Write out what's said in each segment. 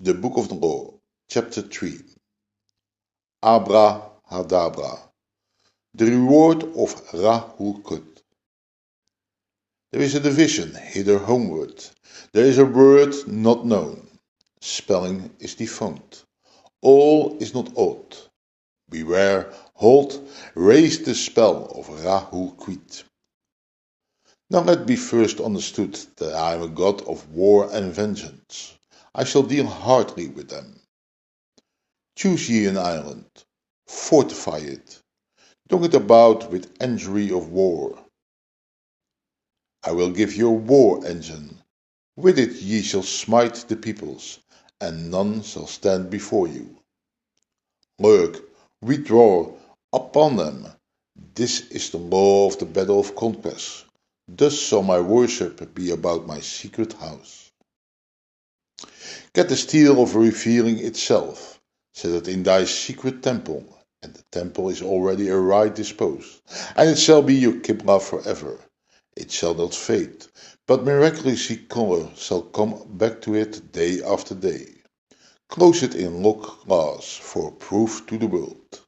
The Book of the Law, Chapter 3 Abrahadabra The reward of Ra-Hoor-Khut. There is a division hither homeward. There is a word not known. Spelling is defunct. All is not odd. Beware, hold, raise the spell of Ra-Hoor-Khuit. Now let be first understood that I am a god of war and vengeance. I shall deal hardly with them. Choose ye an island, fortify it, dung it about with injury of war. I will give you a war engine, with it ye shall smite the peoples, and none shall stand before you. Look, withdraw upon them. This is the law of the battle of conquest. Thus shall my worship be about my secret house. Get the stele of revealing itself, set it in thy secret temple, and the temple is already aright disposed, and it shall be your Qibla forever. It shall not fade, but miraculously color shall come back to it day after day. Close it in lock glass for proof to the world.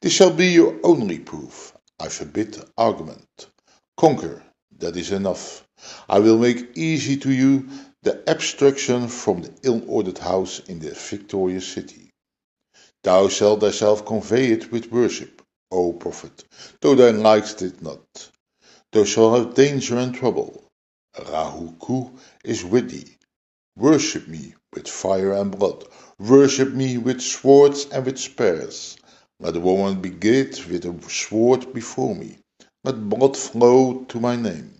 This shall be your only proof. I forbid argument. Conquer, that is enough. I will make easy to you the abstraction from the ill-ordered house in the victorious city. Thou shalt thyself convey it with worship, O prophet, though thou likest it not. Thou shalt have danger and trouble. Ra-Hoor-Khu is with thee. Worship me with fire and blood. Worship me with swords and with spears. Let a woman be girt with a sword before me. Let blood flow to my name.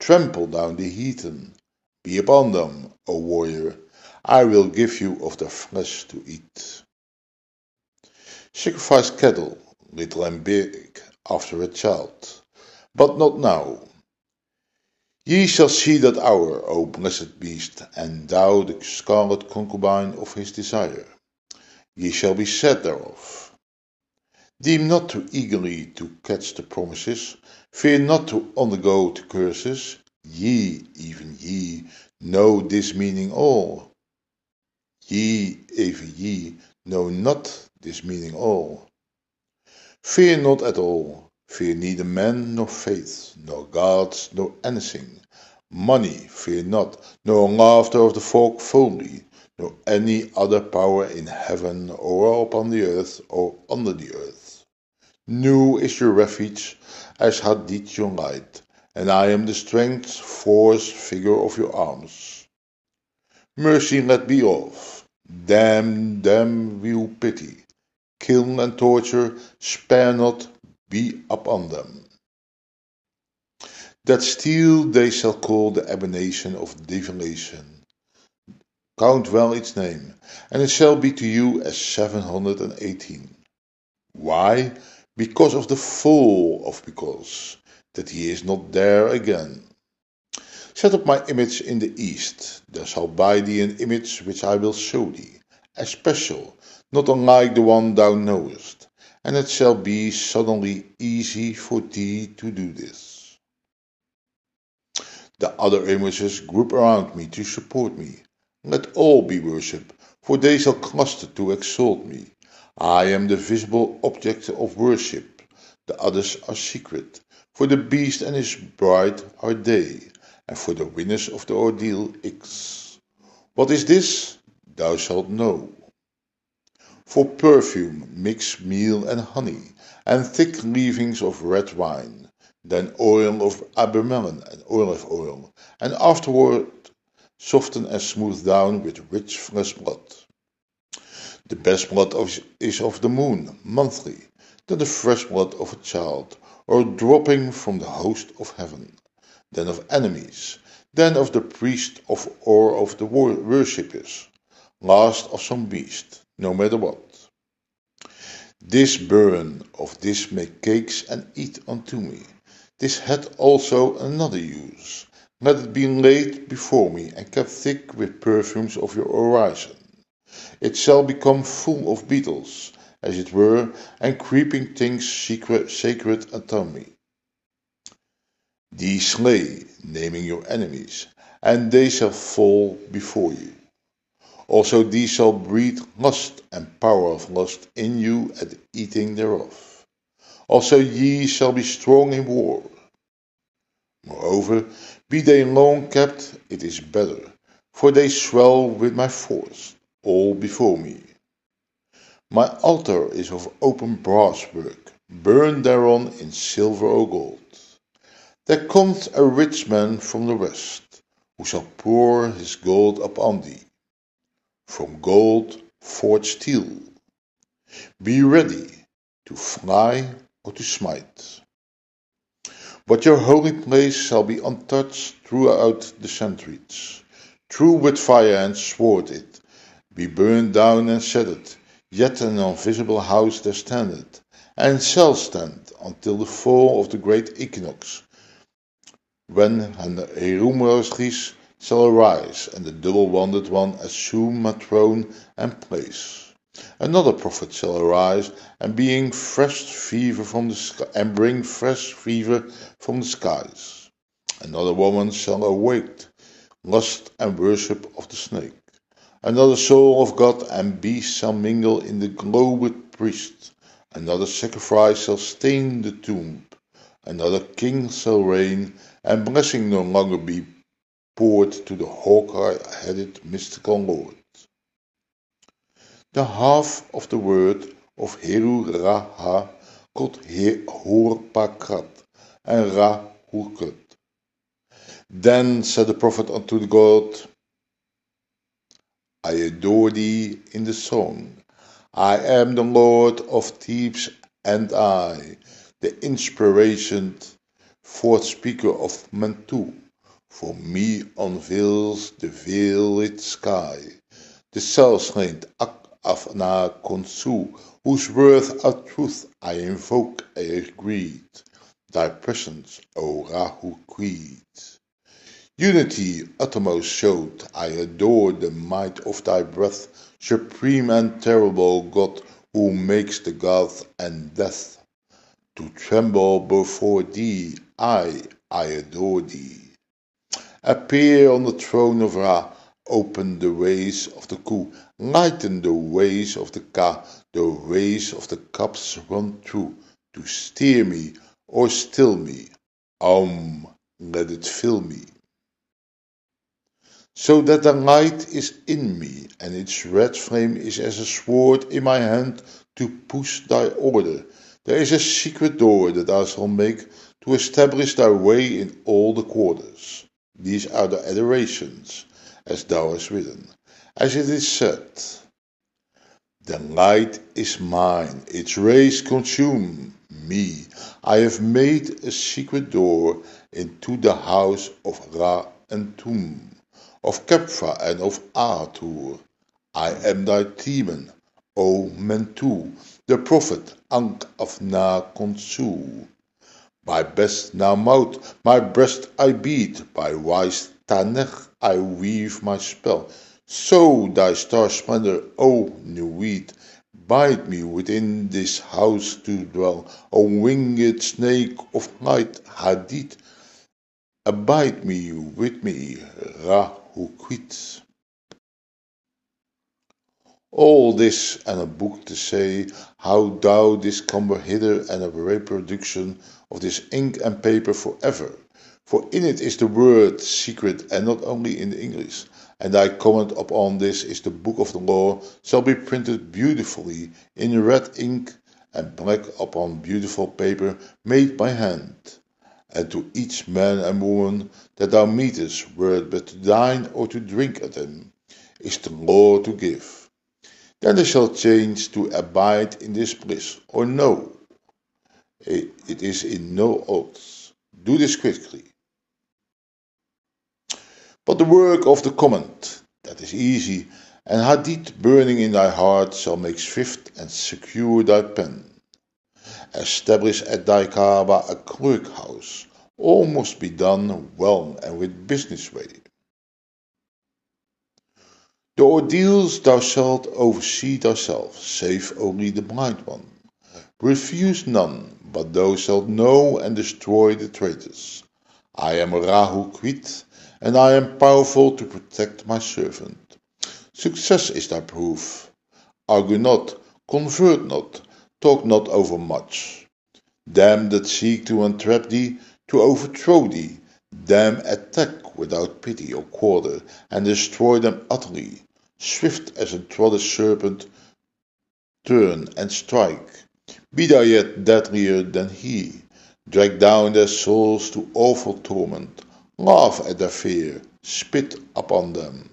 Trample down the heathen. Be upon them, O warrior, I will give you of their flesh to eat. Sacrifice cattle, little and big, after a child, but not now. Ye shall see that hour, O blessed beast, and thou the scarlet concubine of his desire. Ye shall be sad thereof. Deem not too eagerly to catch the promises, fear not to undergo the curses, Ye, even ye, know this meaning all. Ye, even ye, know not this meaning all. Fear not at all, fear neither men nor faith, nor gods, nor anything. Money fear not, nor laughter of the folk folly, nor any other power in heaven or upon the earth or under the earth. Nu is your refuge, as Hadit your light and I am the strength, force, figure of your arms. Mercy let be off. Damn them will pity. Kill and torture, spare not, be upon them. That stele they shall call the abomination of desolation. Count well its name, and it shall be to you as seven hundred and eighteen. Why? Because of the fall of because that he is not there again. Set up my image in the east, there shall by thee an image which I will show thee, a special, not unlike the one thou knowest, and it shall be suddenly easy for thee to do this. The other images group around me to support me. Let all be worshipped, for they shall cluster to exalt me. I am the visible object of worship, the others are secret. For the beast and his bride are they, and for the winners of the ordeal X. What is this? Thou shalt know. For perfume mix meal and honey, and thick leavings of red wine, then oil of Abramelin and olive oil, and afterward soften and smooth down with rich flesh blood. The best blood is of the moon, monthly, than the fresh blood of a child, or dropping from the host of heaven, then of enemies, then of the priest of or of the worshippers, last of some beast, no matter what. This burn of this make cakes and eat unto me. This had also another use. Let it be laid before me and kept thick with perfumes of your horizon. It shall become full of beetles, as it were, and creeping things secret, sacred unto me. These slay, naming your enemies, and they shall fall before you. Also these shall breed lust and power of lust in you at eating thereof. Also ye shall be strong in war. Moreover, be they long kept, it is better, for they swell with my force, all before me. My altar is of open brass work, burn thereon in silver or gold. There cometh a rich man from the west, who shall pour his gold upon thee. From gold forge steel. Be ready to fly or to smite. But your holy place shall be untouched throughout the centuries. True with fire and sword it, be burned down and shattered, yet an invisible house there standeth, and shall stand until the fall of the great equinox, when Hrumachis shall arise, and the double-wanded one assume a throne and place. Another prophet shall arise, and being fresh fever from the and bring fresh fever from the skies. Another woman shall awake, lust and worship of the snake. Another soul of God and beast shall mingle in the globed priest. Another sacrifice shall stain the tomb. Another king shall reign, and blessing no longer be poured to the hawk-headed mystical lord. The half of the word of Heru-ra-ha called Hoor-pa-kraat and Ra-Hoor-Khut. Then said the prophet unto the god, I adore thee in the song. I am the Lord of Thebes and I, the inspiration fourth speaker of Mentu. For me unveils the veiled sky, the self-slain Afna Konsu, whose worth of truth I invoke I greed, thy presence, O Rahu Creed. Unity uttermost showed, I adore the might of thy breath, supreme and terrible God, who makes the gods and death to tremble before thee, I, I adore thee. Appear on the throne of Ra, open the ways of the Khu, lighten the ways of the Ka, the ways of the cups run through, to steer me or still me. Om, let it fill me. So that the light is in me, and its red flame is as a sword in my hand to push thy order. There is a secret door that I shall make to establish thy way in all the quarters. These are the adorations, as thou hast written. As it is said, The light is mine, its rays consume me. I have made a secret door into the house of Ra and Tum, of Khephra and of Ahathoor. I am thy Theban, O Mentu, the prophet Ankh of Na Konsu. My best now mouth, my breast I beat, by wise Tanech I weave my spell. So thy star splendor, O Nuit, bide me within this house to dwell. O winged snake of night, Hadit, abide me with me, Ra-Hoor-Khuit. All this and a book to say how thou didst come hither and a reproduction of this ink and paper forever. For in it is the word secret and not only in the English. And thy comment upon this is the book of the law shall be printed beautifully in red ink and black upon beautiful paper made by hand. And to each man and woman that thou meetest, were it but to dine or to drink at them, is the law to give then they shall change to abide in this bliss, or no. It is in no odds. Do this quickly. But the work of the comment, that is easy, and Hadit burning in thy heart shall make swift and secure thy pen. Establish at thy Kaaba a clerk house. All must be done well and with business way. The ordeals thou shalt oversee thyself, save only the blind one. Refuse none, but thou shalt know and destroy the traitors. I am Ra-Hoor-Khuit, and I am powerful to protect my servant. Success is thy proof. Argue not, convert not, talk not overmuch. Them that seek to entrap thee, to overthrow thee, them attack without pity or quarter, and destroy them utterly. Swift as a trodden serpent, turn and strike. Be thou yet deadlier than he. Drag down their souls to awful torment. Laugh at their fear, spit upon them.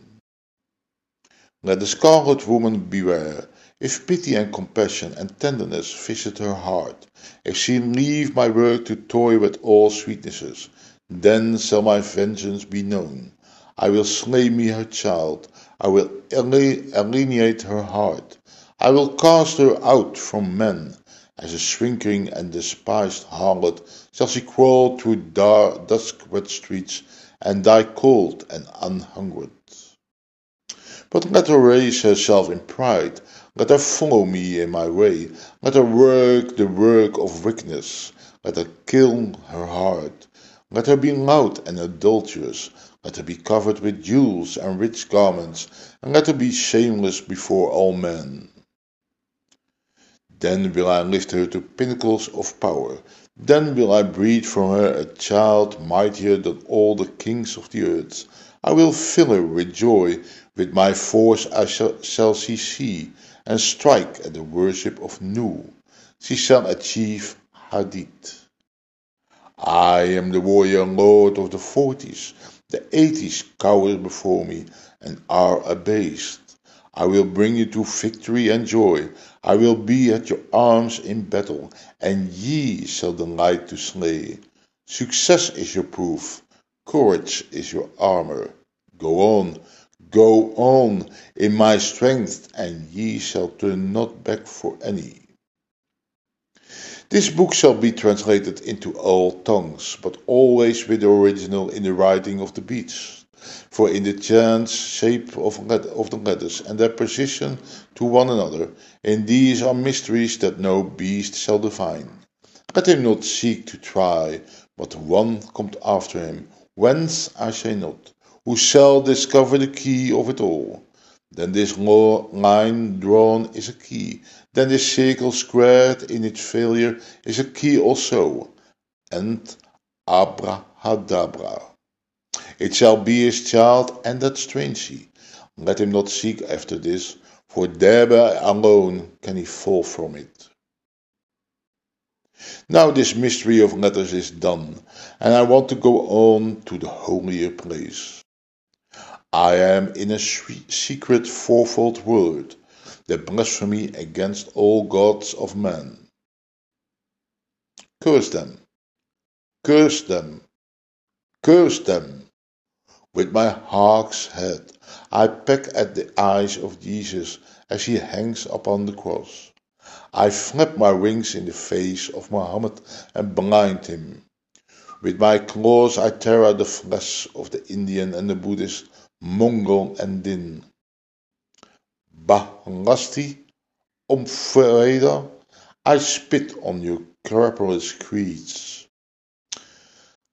Let the scarlet woman beware. If pity and compassion and tenderness visit her heart, if she leave my work to toy with all sweetnesses, then shall my vengeance be known. I will slay me her child, I will alienate her heart, I will cast her out from men, as a shrinking and despised harlot shall she crawl through dark, dusk-wet streets and die cold and unhungered. But let her raise herself in pride, let her follow me in my way, let her work the work of wickedness, let her kill her heart, let her be loud and adulterous, let her be covered with jewels and rich garments, and let her be shameless before all men. Then will I lift her to pinnacles of power. Then will I breed from her a child mightier than all the kings of the earth. I will fill her with joy. With my force I shall, shall she see and strike at the worship of Nu. She shall achieve Hadid. I am the warrior lord of the forties. The eighties cower before me and are abased. I will bring you to victory and joy. I will be at your arms in battle, and ye shall delight to slay. Success is your proof, courage is your armor. Go on, go on in my strength, and ye shall turn not back for any. This book shall be translated into all tongues, but always with the original in the writing of the beads for in the chance shape of, of the letters and their position to one another, in these are mysteries that no beast shall divine. Let him not seek to try, but one comes after him, whence I say not, who shall discover the key of it all. Then this line drawn is a key, then this circle squared in its failure is a key also, and abrahadabra. It shall be his child, and that strangely. Let him not seek after this, for thereby alone can he fall from it. Now this mystery of letters is done, and I want to go on to the holier place. I am in a secret fourfold word, the blasphemy against all gods of men. Curse them, curse them, curse them. With my hawk's head I peck at the eyes of Jesus as he hangs upon the cross. I flap my wings in the face of Mohammed and blind him. With my claws I tear out the flesh of the Indian and the Buddhist, Mongol and Din. Bahlasti, Ompehda, I spit on your crapulous creeds.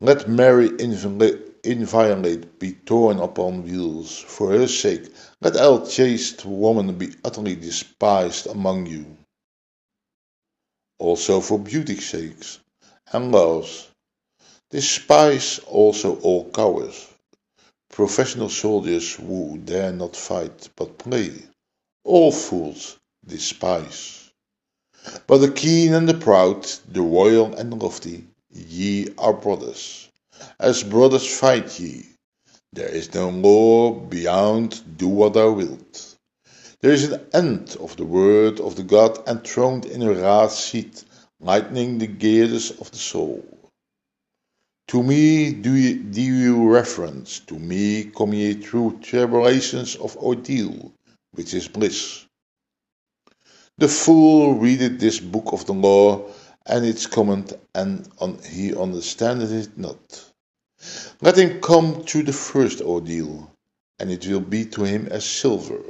Let Mary inviolate be torn upon wheels. For her sake, let all chaste woman be utterly despised among you. Also for beauty's sakes and loves. Despise also all cowards, professional soldiers who dare not fight but play. All fools despise. But the keen and the proud, the royal and the lofty, ye are brothers. As brothers fight ye. There is no law beyond do what thou wilt. There is an end of the word of the God enthroned in a wrath seat, lightening the gears of the soul. To me do ye, do you reverence, to me come ye through tribulations of ordeal, which is bliss. The fool readeth this book of the law and its comment, and on, he understandeth it not. Let him come to the first ordeal, and it will be to him as silver.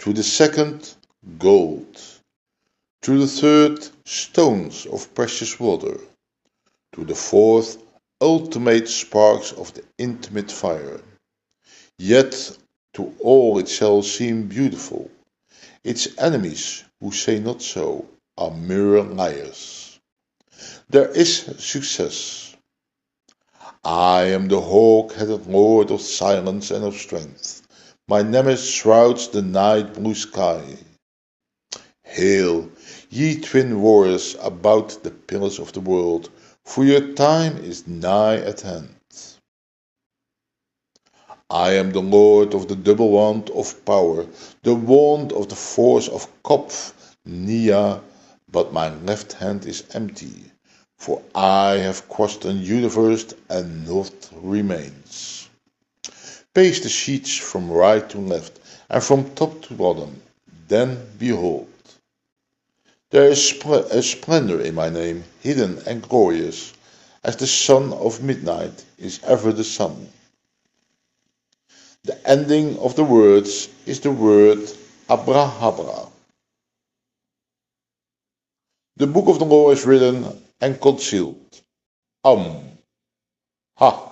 to the second, gold. to the third, stones of precious water. Through the fourth, ultimate sparks of the intimate fire. Yet to all it shall seem beautiful. Its enemies who say not so are mere liars. There is success. I am the hawk-headed lord of silence and of strength. My nemesis shrouds the night blue sky. Hail, ye twin warriors about the pillars of the world, for your time is nigh at hand. I am the lord of the double wand of power, the wand of the force of Coph, Nia, but my left hand is empty, for I have crossed a universe and nought remains. Pace the sheets from right to left and from top to bottom, then behold. There is spl a splendor in my name, hidden and glorious, as the sun of midnight is ever the sun. The ending of the words is the word Abrahadabra. The book of the law is written and concealed. Am. Ha.